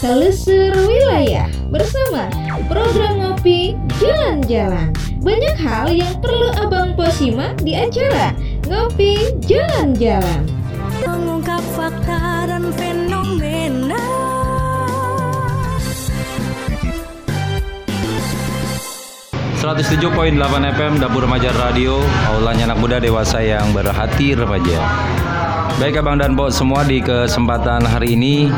telusur wilayah bersama program ngopi jalan-jalan. Banyak hal yang perlu Abang Po simak di acara Ngopi Jalan-Jalan. Mengungkap fakta dan fenomena 107.8 FM Dapur Remaja Radio. Aulanya anak muda dewasa yang berhati remaja. Baik Abang dan Bo semua di kesempatan hari ini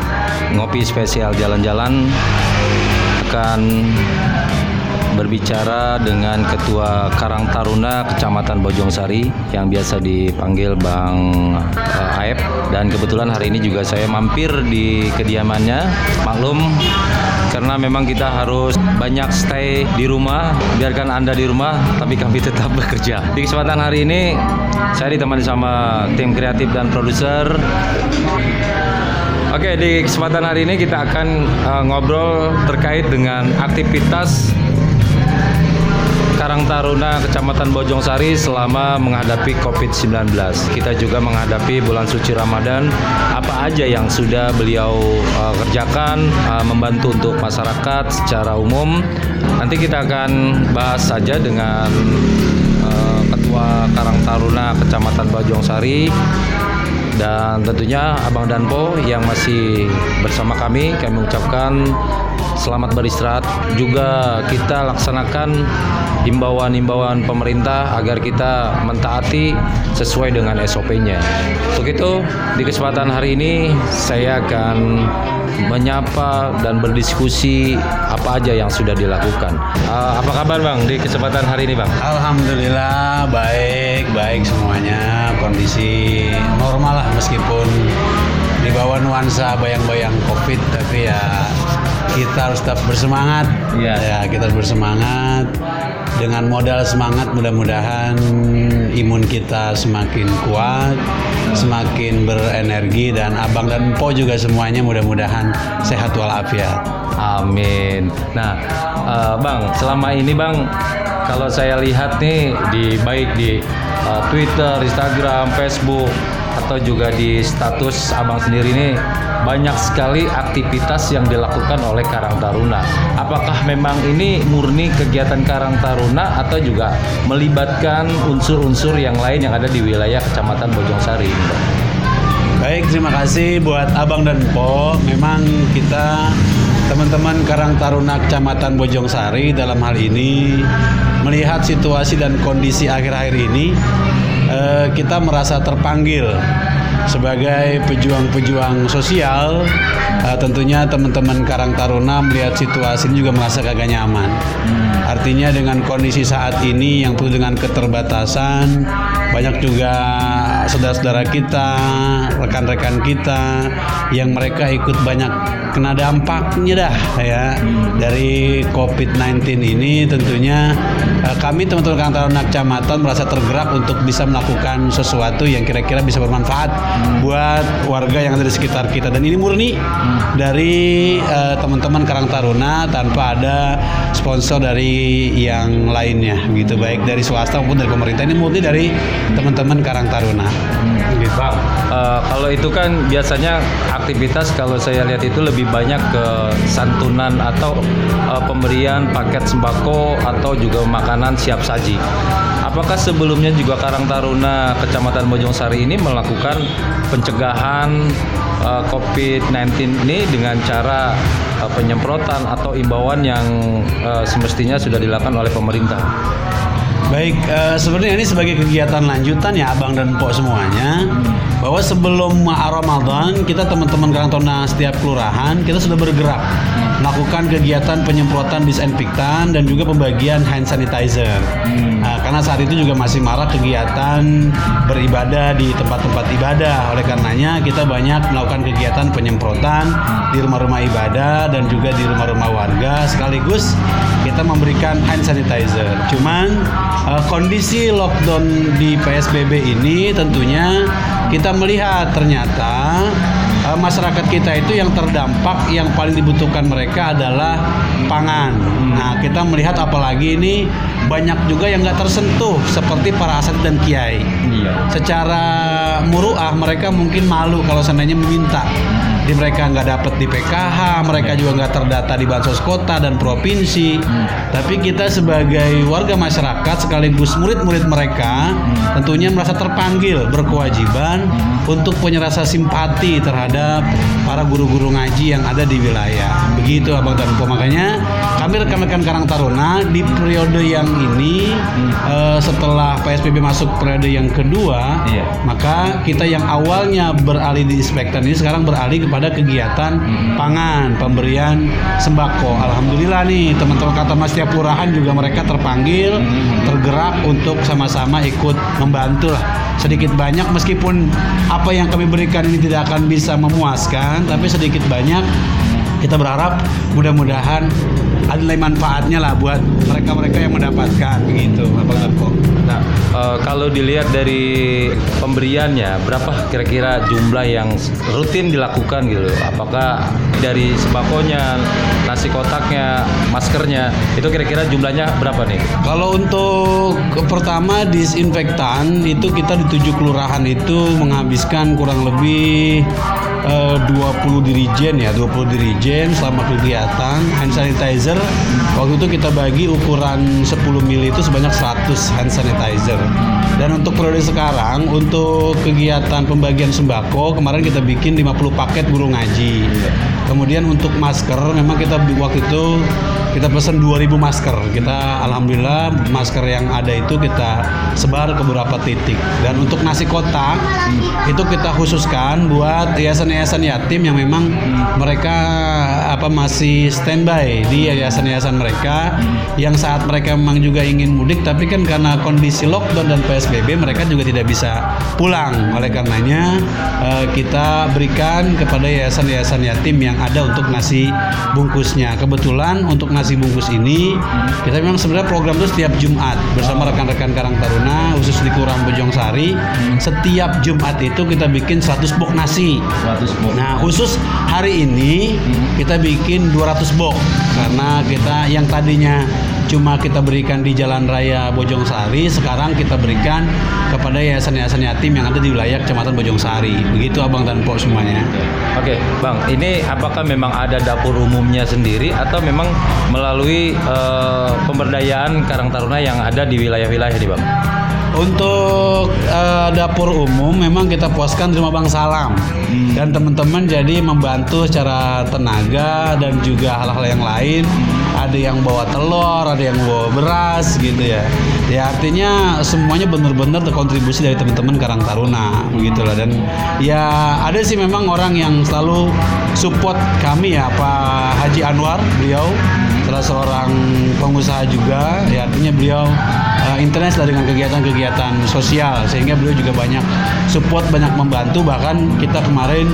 Ngopi spesial jalan-jalan. Akan berbicara dengan Ketua Karang Taruna Kecamatan Bojongsari yang biasa dipanggil Bang uh, Aep. Dan kebetulan hari ini juga saya mampir di kediamannya. Maklum karena memang kita harus banyak stay di rumah. Biarkan anda di rumah tapi kami tetap bekerja. Di kesempatan hari ini saya ditemani sama tim kreatif dan produser. Oke, di kesempatan hari ini kita akan uh, ngobrol terkait dengan aktivitas Karang Taruna Kecamatan Bojongsari selama menghadapi COVID-19. Kita juga menghadapi bulan suci Ramadan. Apa aja yang sudah beliau uh, kerjakan uh, membantu untuk masyarakat secara umum. Nanti kita akan bahas saja dengan uh, Ketua Karang Taruna Kecamatan Bojongsari dan tentunya Abang Danpo yang masih bersama kami kami mengucapkan selamat beristirahat juga kita laksanakan himbauan-himbauan pemerintah agar kita mentaati sesuai dengan SOP-nya. Untuk itu di kesempatan hari ini saya akan menyapa dan berdiskusi apa aja yang sudah dilakukan. Uh, apa kabar Bang di kesempatan hari ini Bang? Alhamdulillah baik baik semuanya kondisi normal lah meskipun di bawah nuansa bayang-bayang covid tapi ya kita harus tetap bersemangat Iya. ya kita harus bersemangat dengan modal semangat mudah-mudahan imun kita semakin kuat semakin berenergi dan abang dan po juga semuanya mudah-mudahan sehat walafiat Amin. Nah, eh, Bang, selama ini Bang, kalau saya lihat nih di baik di eh, Twitter, Instagram, Facebook atau juga di status Abang sendiri nih banyak sekali aktivitas yang dilakukan oleh Karang Taruna. Apakah memang ini murni kegiatan Karang Taruna atau juga melibatkan unsur-unsur yang lain yang ada di wilayah Kecamatan Bojongsari ini? Baik, terima kasih buat Abang dan Po. Memang kita teman-teman Karang Taruna Kecamatan Bojongsari dalam hal ini melihat situasi dan kondisi akhir-akhir ini eh, kita merasa terpanggil sebagai pejuang-pejuang sosial eh, tentunya teman-teman Karang Taruna melihat situasi ini juga merasa kagak nyaman. Artinya dengan kondisi saat ini yang penuh dengan keterbatasan, banyak juga saudara-saudara kita, rekan-rekan kita yang mereka ikut banyak kena dampaknya dah ya. Dari COVID-19 ini tentunya eh, kami teman-teman Karang Taruna Kecamatan merasa tergerak untuk bisa melakukan sesuatu yang kira-kira bisa bermanfaat buat warga yang ada di sekitar kita. Dan ini murni dari eh, teman-teman Karang Taruna tanpa ada sponsor dari yang lainnya gitu. Baik dari swasta maupun dari pemerintah. Ini murni dari teman-teman Karang Taruna eh, kalau itu kan biasanya aktivitas kalau saya lihat itu lebih banyak ke santunan atau eh, pemberian paket sembako atau juga makanan siap saji. Apakah sebelumnya juga Karang Taruna Kecamatan Bojongsari ini melakukan pencegahan eh, COVID-19 ini dengan cara eh, penyemprotan atau imbauan yang eh, semestinya sudah dilakukan oleh pemerintah? Baik, eh, sebenarnya ini sebagai kegiatan lanjutan ya Abang dan Pok semuanya bahwa sebelum Ramadan kita teman-teman Karang Taruna setiap kelurahan kita sudah bergerak melakukan kegiatan penyemprotan disinfektan dan juga pembagian hand sanitizer. Nah, karena saat itu juga masih marak kegiatan beribadah di tempat-tempat ibadah. Oleh karenanya kita banyak melakukan kegiatan penyemprotan di rumah-rumah ibadah dan juga di rumah-rumah warga sekaligus kita memberikan hand sanitizer. Cuman eh, kondisi lockdown di PSBB ini tentunya kita melihat ternyata eh, masyarakat kita itu yang terdampak yang paling dibutuhkan mereka adalah pangan. Nah, kita melihat apalagi ini banyak juga yang nggak tersentuh seperti para asat dan kiai. Iya. Secara muruah mereka mungkin malu kalau seandainya meminta. di mereka nggak dapat di PKH, mereka juga nggak terdata di bansos kota dan provinsi. Tapi kita sebagai warga masyarakat sekaligus murid-murid mereka tentunya merasa terpanggil berkewajiban untuk punya rasa simpati terhadap para guru-guru ngaji yang ada di wilayah. Begitu Abang dan. Makanya kami rekan-rekan Karang Taruna di periode yang ini eh, setelah PSBB masuk periode yang kedua, Iya. maka kita yang awalnya beralih di inspektan ini sekarang beralih kepada kegiatan pangan, pemberian sembako. Alhamdulillah nih teman-teman kata Mas tiap kelurahan juga mereka terpanggil, tergerak untuk sama-sama ikut membantu lah sedikit banyak meskipun apa yang kami berikan ini tidak akan bisa memuaskan, tapi sedikit banyak kita berharap mudah-mudahan ada nilai manfaatnya lah buat mereka-mereka yang mendapatkan begitu, Bapak Tarko. Nah, eh, kalau dilihat dari pemberiannya, berapa kira-kira jumlah yang rutin dilakukan gitu? Apakah dari sembakonya, nasi kotaknya, maskernya, itu kira-kira jumlahnya berapa nih? Kalau untuk pertama disinfektan itu kita di tujuh kelurahan itu menghabiskan kurang lebih eh, 20 dirijen ya, 20 dirijen selama kegiatan hand sanitizer. Waktu itu kita bagi ukuran 10 mili itu sebanyak 100 hand sanitizer. Dan untuk periode sekarang untuk kegiatan pembagian sembako kemarin kita bikin 50 paket guru ngaji. Kemudian untuk masker memang kita waktu itu kita pesan 2000 masker. Kita alhamdulillah masker yang ada itu kita sebar ke beberapa titik. Dan untuk nasi kotak itu kita khususkan buat yayasan-yayasan yatim yang memang mereka apa masih standby di yayasan-yayasan mereka yang saat mereka memang juga ingin mudik tapi kan karena kondisi lockdown dan PSBB mereka juga tidak bisa pulang. Oleh karenanya eh, kita berikan kepada yayasan-yayasan yatim yang ada untuk nasi bungkusnya. Kebetulan untuk nasi bungkus ini kita memang sebenarnya program itu setiap Jumat bersama rekan-rekan Karang Taruna khusus di Kelurahan Bojong Sari. Setiap Jumat itu kita bikin 100 box nasi. 100 box. Nah, khusus hari ini kita bikin 200 box karena kita yang tadinya cuma kita berikan di Jalan Raya Bojong Sari, sekarang kita berikan kepada yayasan-yayasan yatim yang ada di wilayah Kecamatan Bojong Sari. Begitu Abang dan Pok semuanya. Oke, Bang, ini apakah memang ada dapur umumnya sendiri atau memang melalui eh, pemberdayaan Karang Taruna yang ada di wilayah-wilayah nih, Bang? Untuk eh, dapur umum memang kita puaskan di rumah Bang Salam dan teman-teman jadi membantu secara tenaga dan juga hal-hal yang lain. Ada yang bawa telur, ada yang bawa beras gitu ya. Ya artinya semuanya benar-benar terkontribusi dari teman-teman Karang Taruna begitulah dan ya ada sih memang orang yang selalu support kami ya Pak Haji Anwar beliau salah seorang pengusaha juga ya artinya beliau uh, lah dengan kegiatan-kegiatan sosial sehingga beliau juga banyak support banyak membantu bahkan kita kemarin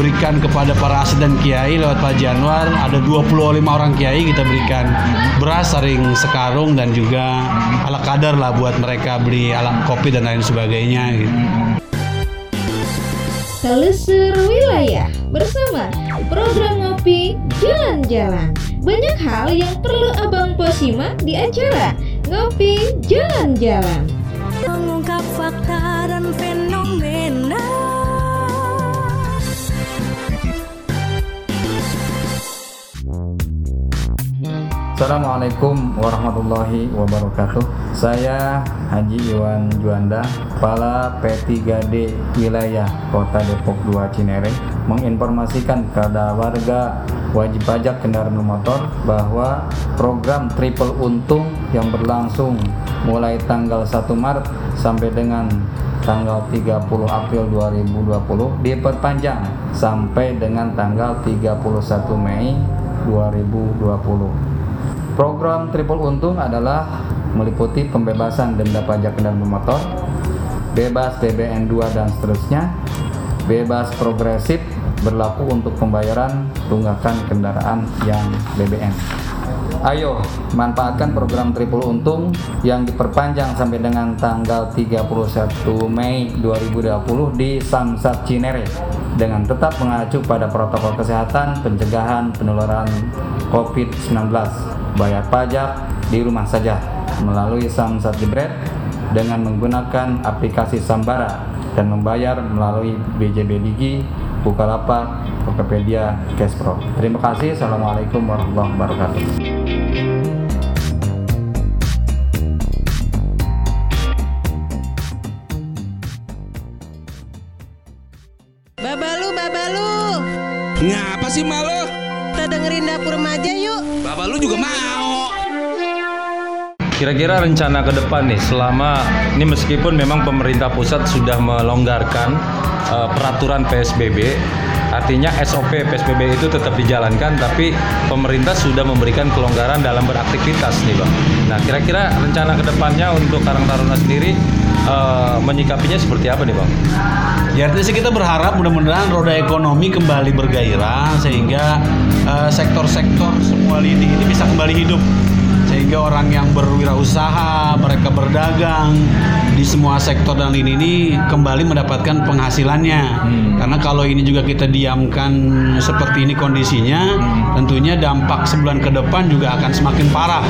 berikan kepada para asid dan kiai lewat Pak Januar ada 25 orang kiai kita berikan beras saring sekarung dan juga ala kadar lah buat mereka beli alat kopi dan lain sebagainya gitu. Telusur Wilayah bersama program ngopi jalan-jalan. Banyak hal yang perlu Abang Po simak di acara Ngopi Jalan-Jalan. Mengungkap fakta dan fenomena Assalamualaikum warahmatullahi wabarakatuh. Saya Haji Iwan Juanda, Kepala P3D Wilayah Kota Depok 2 Cinere, menginformasikan kepada warga wajib pajak kendaraan bermotor bahwa program triple untung yang berlangsung mulai tanggal 1 Maret sampai dengan tanggal 30 April 2020 diperpanjang sampai dengan tanggal 31 Mei 2020. Program Triple Untung adalah meliputi pembebasan denda pajak kendaraan bermotor, bebas BBN 2 dan seterusnya, bebas progresif berlaku untuk pembayaran tunggakan kendaraan yang BBN. Ayo, manfaatkan program Triple Untung yang diperpanjang sampai dengan tanggal 31 Mei 2020 di Samsat Cinere dengan tetap mengacu pada protokol kesehatan pencegahan penularan COVID-19. Bayar pajak di rumah saja melalui Samsat Jebret dengan menggunakan aplikasi Sambara dan membayar melalui BJB Digi Bukalapak, Tokopedia, Cashpro. Terima kasih. Assalamualaikum warahmatullahi wabarakatuh. Babalu, babalu, Ngapa sih malu? kita dengerin dapur remaja yuk. Bapak lu juga mau. Kira-kira rencana ke depan nih selama ini meskipun memang pemerintah pusat sudah melonggarkan eh, peraturan PSBB, artinya SOP PSBB itu tetap dijalankan tapi pemerintah sudah memberikan kelonggaran dalam beraktivitas nih Bang. Nah, kira-kira rencana ke depannya untuk Karang Taruna sendiri eh, menyikapinya seperti apa nih Bang? Ya artinya sih kita berharap mudah-mudahan roda ekonomi kembali bergairah sehingga eh, sektor-sektor semua lini ini bisa kembali hidup sehingga orang yang berwirausaha mereka berdagang di semua sektor dan lini ini kembali mendapatkan penghasilannya. Karena kalau ini juga kita diamkan seperti ini kondisinya tentunya dampak sebulan ke depan juga akan semakin parah.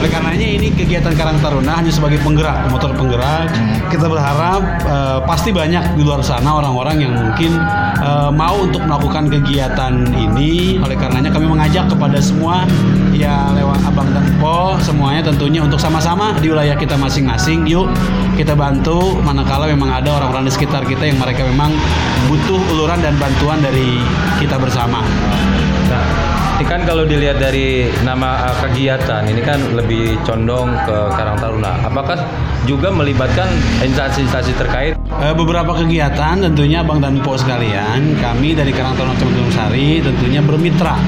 Oleh karenanya ini kegiatan Karang Taruna hanya sebagai penggerak motor penggerak. Kita berharap eh, pasti banyak di luar sana orang-orang yang mungkin eh, mau untuk melakukan kegiatan ini. Oleh karenanya kami mengajak kepada semua ya lewat abang dan po semuanya tentunya untuk sama-sama di wilayah kita masing-masing yuk kita bantu manakala memang ada orang-orang di sekitar kita yang mereka memang butuh uluran dan bantuan dari kita bersama Nah, ini kan kalau dilihat dari nama uh, kegiatan ini kan lebih condong ke Karang Taruna. Apakah juga melibatkan instansi-instansi terkait? Eh, beberapa kegiatan tentunya Bang dan Po sekalian kami dari Karang Taruna Kecamatan Sari tentunya bermitra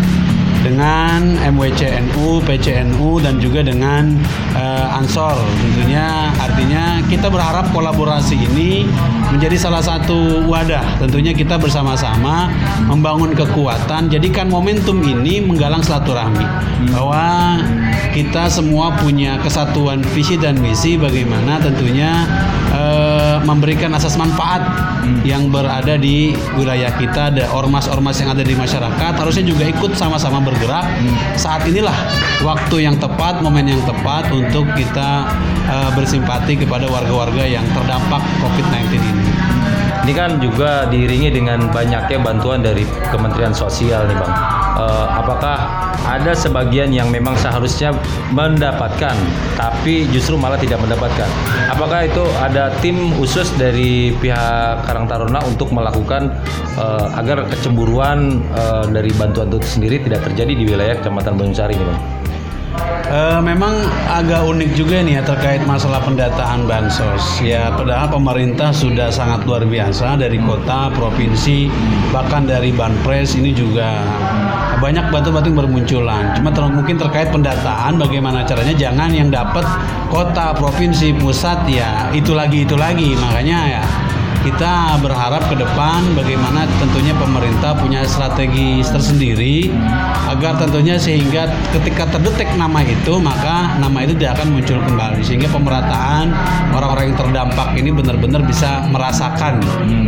dengan MWCNU, PCNU dan juga dengan eh, Ansor. Tentunya artinya kita berharap kolaborasi ini menjadi salah satu wadah. Tentunya kita bersama-sama membangun kekuatan jadikan momentum ini menggalang silaturahmi. Bahwa kita semua punya kesatuan visi dan misi bagaimana tentunya eh, memberikan asas manfaat yang berada di wilayah kita ada ormas-ormas yang ada di masyarakat harusnya juga ikut sama-sama bergerak. Saat inilah waktu yang tepat momen yang tepat untuk kita eh, bersimpati kepada warga-warga yang terdampak COVID-19 ini. Ini kan juga diiringi dengan banyaknya bantuan dari Kementerian Sosial nih Bang. Eh, apakah ada sebagian yang memang seharusnya mendapatkan tapi justru malah tidak mendapatkan? Apakah itu ada tim khusus dari pihak Karang Taruna untuk melakukan eh, agar kecemburuan eh, dari bantuan itu sendiri tidak terjadi di wilayah Kecamatan Bojong Sari nih Bang? Eh, memang agak unik juga nih ya terkait masalah pendataan bansos. Ya, padahal pemerintah sudah sangat luar biasa dari kota, provinsi, bahkan dari banpres ini juga banyak bantu-bantu yang bermunculan. Cuma ter- mungkin terkait pendataan, bagaimana caranya jangan yang dapat kota, provinsi, pusat ya itu lagi itu lagi. Makanya ya kita berharap ke depan bagaimana tentunya pemerintah punya strategi tersendiri agar tentunya sehingga ketika terdetek nama itu maka nama itu tidak akan muncul kembali. Sehingga pemerataan orang-orang yang terdampak ini benar-benar bisa merasakan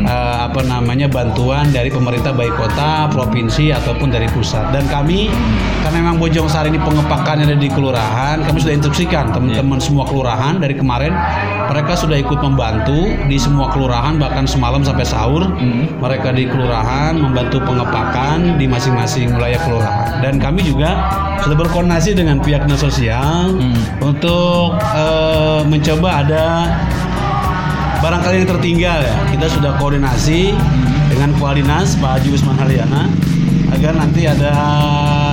eh, apa namanya bantuan dari pemerintah baik kota, provinsi ataupun dari pusat. Dan kami karena memang Bojong Sari ini pengepakannya ada di kelurahan kami sudah instruksikan teman-teman semua kelurahan dari kemarin mereka sudah ikut membantu di semua kelurahan bahkan semalam sampai sahur. Mereka di kelurahan membantu pengepakan di masing-masing wilayah kelurahan. Dan kami juga sudah berkoordinasi dengan pihak dinas sosial untuk eh, mencoba ada barangkali yang tertinggal ya. Kita sudah koordinasi dengan kepala dinas Pak Haji Usman Haryana agar nanti ada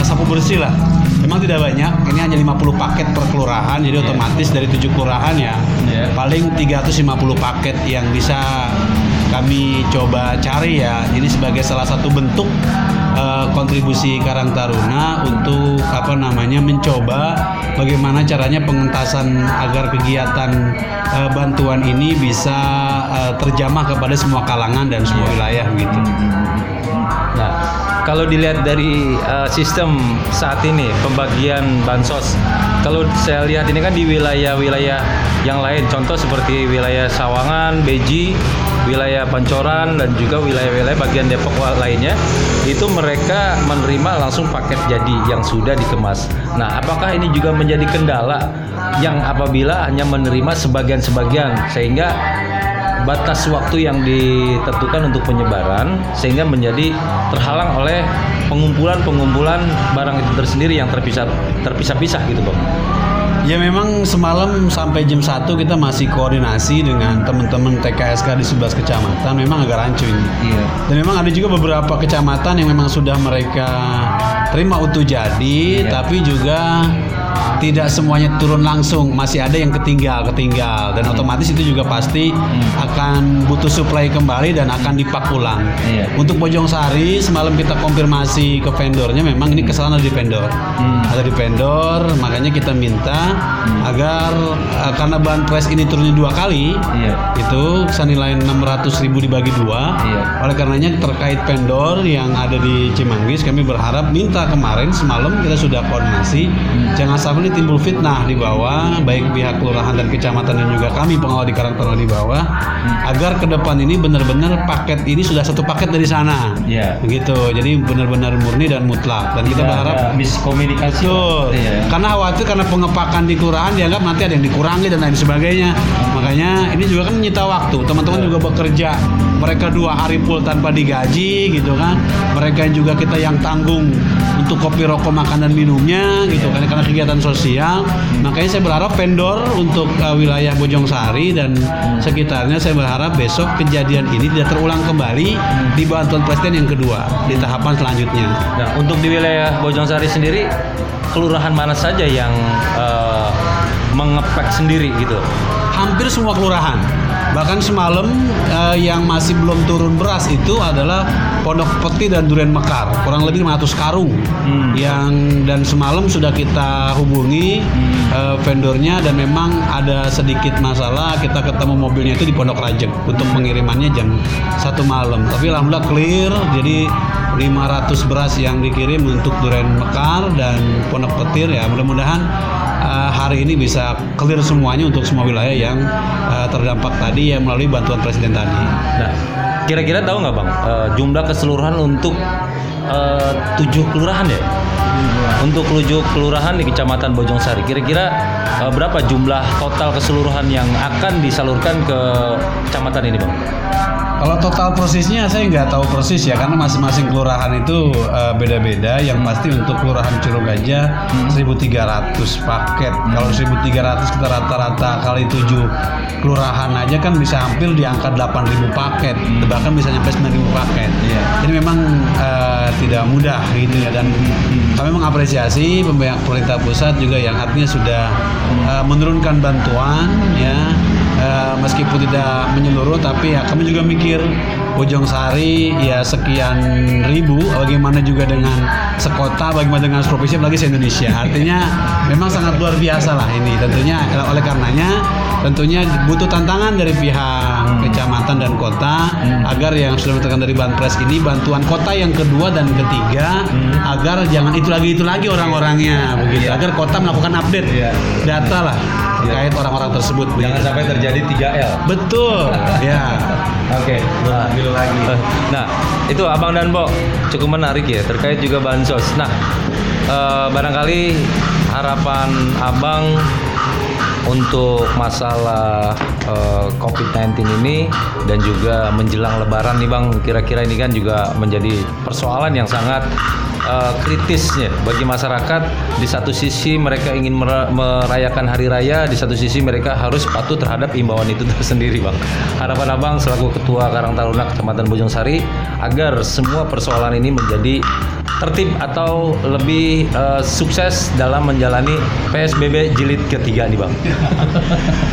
sapu bersih lah memang tidak banyak ini hanya 50 paket per kelurahan jadi otomatis dari tujuh kelurahan ya Iya. paling 350 paket yang bisa kami coba cari ya ini sebagai salah satu bentuk eh, kontribusi Karang Taruna untuk apa namanya mencoba bagaimana caranya pengentasan agar kegiatan eh, bantuan ini bisa eh, terjamah kepada semua kalangan dan semua wilayah gitu. Nah, kalau dilihat dari uh, sistem saat ini pembagian bansos, kalau saya lihat ini kan di wilayah-wilayah yang lain, contoh seperti wilayah Sawangan, Beji, wilayah Pancoran dan juga wilayah-wilayah bagian Depok lainnya, itu mereka menerima langsung paket jadi yang sudah dikemas. Nah, apakah ini juga menjadi kendala yang apabila hanya menerima sebagian-sebagian sehingga batas waktu yang ditentukan untuk penyebaran sehingga menjadi terhalang oleh pengumpulan-pengumpulan barang itu tersendiri yang terpisah terpisah-pisah gitu bang. Ya memang semalam sampai jam 1 kita masih koordinasi dengan teman-teman TKSK di 11 kecamatan memang agak rancu ini. Iya. Dan memang ada juga beberapa kecamatan yang memang sudah mereka terima utuh jadi, Iya. tapi juga tidak semuanya turun langsung, masih ada yang ketinggal, ketinggal dan otomatis itu juga pasti akan butuh supply kembali dan akan dipak ulang. Iya. Untuk Bojong Sari semalam kita konfirmasi ke vendornya memang ini kesalahan ada di vendor. Hmm. Ada di vendor, makanya kita minta agar eh, karena bahan pres ini turunnya dua kali, Iya. itu senilai 600 ribu dibagi dua. Iya. Oleh karenanya terkait vendor yang ada di Cimanggis, kami berharap minta kemarin semalam kita sudah koordinasi, jangan sampai ini timbul fitnah di bawah, baik pihak kelurahan dan kecamatan dan juga kami pengawal di Karang Taruna di bawah, agar ke depan ini benar-benar paket ini sudah satu paket dari sana. Iya. Begitu, jadi benar-benar murni dan mutlak. Dan kita Tidak berharap ada miskomunikasi. Betul. Iya. Karena khawatir karena pengepakan di kelurahan dianggap nanti ada yang dikurangi dan lain sebagainya. Makanya ini juga kan menyita waktu. Teman-teman juga bekerja. Mereka dua hari full tanpa digaji gitu kan. Mereka juga kita yang tanggung untuk kopi rokok makan dan minumnya gitu kan karena kegiatan sosial. Makanya saya berharap vendor untuk uh, wilayah Bojongsari dan sekitarnya saya berharap besok kejadian ini tidak terulang kembali di bantuan presiden yang kedua di tahapan selanjutnya. Nah, untuk di wilayah Bojongsari sendiri, kelurahan mana saja yang eh, mengepek sendiri gitu? hampir semua kelurahan. Bahkan semalam eh, yang masih belum turun beras itu adalah Pondok Peti dan Duren Mekar, kurang lebih 500 karung. Hmm. Yang dan semalam sudah kita hubungi eh, vendornya dan memang ada sedikit masalah. Kita ketemu mobilnya itu di Pondok Rajek untuk pengirimannya jam satu malam. Tapi alhamdulillah clear. Jadi 500 beras yang dikirim untuk Duren Mekar dan Pondok Petir ya mudah-mudahan eh, hari ini bisa clear semuanya untuk semua wilayah yang eh, terdampak tadi yang melalui bantuan presiden tadi. Nah, kira-kira tahu nggak bang eh, jumlah keseluruhan untuk tujuh kelurahan ya? Untuk tujuh kelurahan di Kecamatan Bojongsari, kira-kira berapa jumlah total keseluruhan yang akan disalurkan ke kecamatan ini bang? Kalau total persisnya saya nggak tahu persis ya karena masing-masing kelurahan itu eh, beda-beda. Yang pasti untuk kelurahan Curug aja 1.300 paket. Kalau 1.300 kita rata-rata kali 7 kelurahan aja kan bisa hampir di angka 8.000 paket. Bahkan bisa nyampe 9.000 paket. Iya. Jadi memang eh, tidak mudah gitu ya dan kami mengapresiasi pemerintah pemerintah pusat juga yang artinya sudah eh, menurunkan bantuan ya Eh, meskipun tidak menyeluruh tapi ya kami juga mikir Bojong Sari ya sekian ribu bagaimana juga dengan sekota bagaimana dengan provinsi apalagi se-Indonesia artinya memang sangat luar biasa lah ini. Tentunya eh, oleh karenanya tentunya butuh tantangan dari pihak kecamatan dan kota agar yang sudah mendapatkan dari Banpres ini bantuan kota yang kedua dan ketiga agar jangan itu lagi itu lagi orang-orangnya begitu agar kota melakukan update Iya. data lah terkait orang-orang tersebut begitu. sampai terjadi 3L. Betul, ya. Oke. Nah, nah, itu Abang dan Bo cukup menarik ya terkait juga bansos. Nah, eh, barangkali harapan Abang untuk masalah eh, COVID-19 ini dan juga menjelang Lebaran nih Bang, kira-kira ini kan juga menjadi persoalan yang sangat eh, kritis ya bagi masyarakat. Di satu sisi mereka ingin mer- merayakan hari raya, di satu sisi mereka harus patuh terhadap imbauan itu tersendiri, Bang. Harapan Abang selaku Ketua Karang Taruna Kecamatan Bojongsari agar semua persoalan ini menjadi tertib atau lebih eh, sukses dalam menjalani PSBB jilid ketiga nih, Bang.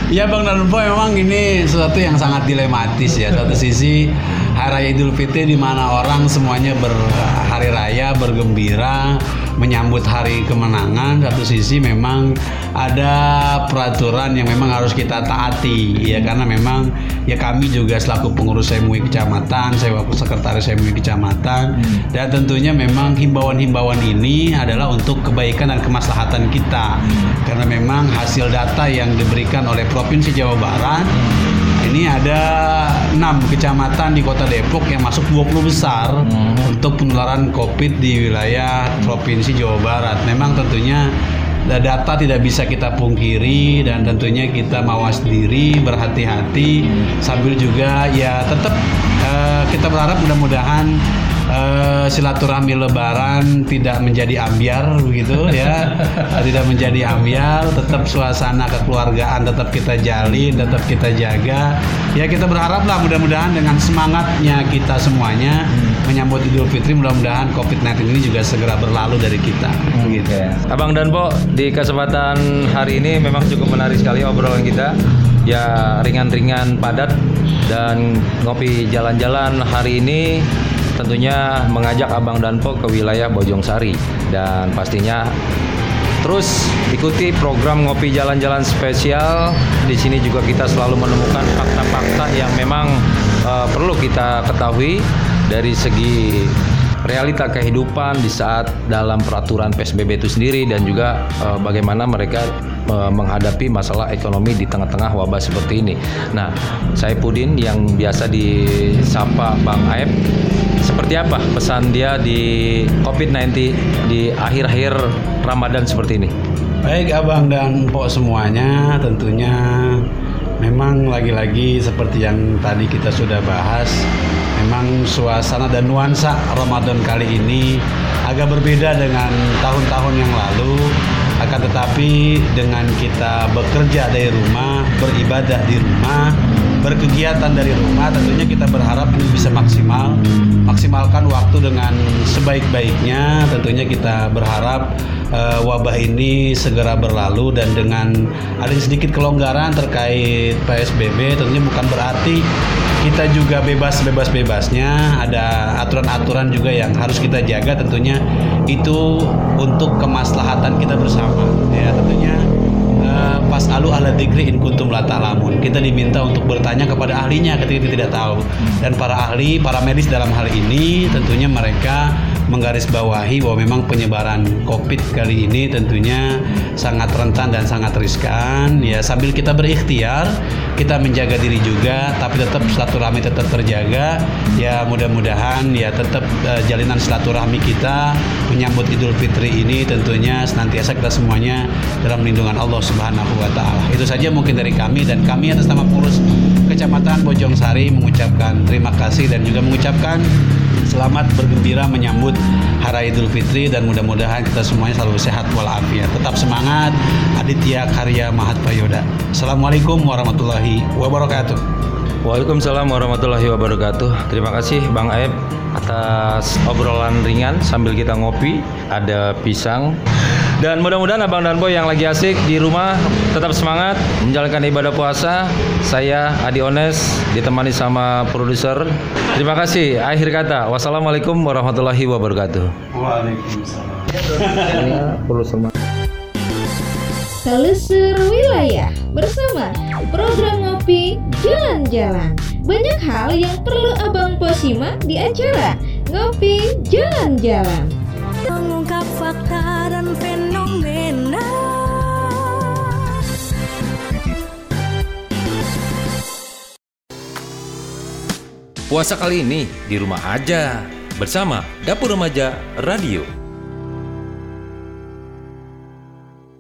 Ya Bang Danpo memang ini sesuatu yang sangat dilematis ya. Satu sisi Hari Raya Idul Fitri di mana orang semuanya berhari raya, bergembira, menyambut hari kemenangan. Satu sisi memang ada peraturan yang memang harus kita taati ya karena memang ya kami juga selaku pengurus MUI kecamatan, saya waktu sekretaris MUI kecamatan dan tentunya memang himbauan-himbauan ini adalah untuk kebaikan dan kemaslahatan kita. Karena memang hasil data yang diberikan oleh Provinsi Jawa Barat ini ada enam kecamatan di Kota Depok yang masuk 20 besar untuk penularan COVID di wilayah Provinsi Jawa Barat. Memang tentunya data tidak bisa kita pungkiri dan tentunya kita mawas diri berhati-hati sambil juga ya tetap eh, kita berharap mudah-mudahan eh, silaturahmi lebaran tidak menjadi ambiar begitu ya. Tidak menjadi ambiar tetap suasana kekeluargaan tetap kita jalin tetap kita jaga. Ya kita berharap lah mudah-mudahan dengan semangatnya kita semuanya menyambut Idul Fitri mudah-mudahan COVID-19 ini juga segera berlalu dari kita begitu Abang dan Po, di kesempatan hari ini memang cukup menarik sekali obrolan kita. Ya ringan-ringan padat dan ngopi jalan-jalan. Hari ini tentunya mengajak Abang dan Po ke wilayah Bojong Sari dan pastinya terus ikuti program ngopi jalan-jalan spesial. Di sini juga kita selalu menemukan fakta-fakta yang memang eh, perlu kita ketahui dari segi realita kehidupan di saat dalam peraturan PSBB itu sendiri dan juga eh, bagaimana mereka menghadapi masalah ekonomi di tengah-tengah wabah seperti ini. Nah, saya Pudin yang biasa disapa Bang Aep, seperti apa pesan dia di COVID-19 di akhir-akhir Ramadan seperti ini? Baik abang dan empok semuanya tentunya memang lagi-lagi seperti yang tadi kita sudah bahas memang suasana dan nuansa Ramadan kali ini agak berbeda dengan tahun-tahun yang lalu akan tetapi dengan kita bekerja dari rumah beribadah di rumah berkegiatan dari rumah tentunya kita berharap ini bisa maksimal. Maksimalkan waktu dengan sebaik-baiknya. Tentunya kita berharap eh, wabah ini segera berlalu dan dengan ada sedikit kelonggaran terkait PSBB tentunya bukan berarti kita juga bebas-bebas bebasnya ada aturan-aturan juga yang harus kita jaga tentunya itu untuk kemaslahatan kita bersama ya tentunya eh, pas alu ala dikri in kuntum la ta'lamun. Kita diminta untuk bertanya kepada ahlinya ketika kita tidak tahu. Dan para ahli, para medis dalam hal ini tentunya mereka menggarisbawahi bahwa memang penyebaran Covid kali ini tentunya sangat rentan dan sangat riskan. Ya sambil kita berikhtiar, kita menjaga diri juga, tapi tetap silaturahmi tetap terjaga. Ya mudah-mudahan ya tetap eh, jalinan silaturahmi kita menyambut Idul Fitri ini tentunya senantiasa kita semuanya dalam lindungan Allah Subhanahu wa taala. Itu saja mungkin dari kami dan kami atas nama pengurus Kecamatan Bojong Sari mengucapkan terima kasih dan juga mengucapkan selamat bergembira menyambut Hari Idul Fitri dan mudah-mudahan kita semuanya selalu sehat walafiat. Tetap semangat Aditya Karya Mahat Payoda. Assalamualaikum warahmatullahi wabarakatuh. Waalaikumsalam warahmatullahi wabarakatuh. Terima kasih Bang Aep atas obrolan ringan sambil kita ngopi. Ada pisang. Dan mudah-mudahan Abang dan Boy yang lagi asik di rumah tetap semangat menjalankan ibadah puasa. Saya Adi Ones ditemani sama produser. Terima kasih. Akhir kata, wassalamualaikum warahmatullahi wabarakatuh. Waalaikumsalam. perlu semangat. Telusur wilayah bersama program ngopi jalan-jalan. Banyak hal yang perlu Abang Po simak di acara Ngopi Jalan-Jalan. Mengungkap fakta dan fenomena Puasa kali ini di rumah aja bersama Dapur Remaja Radio.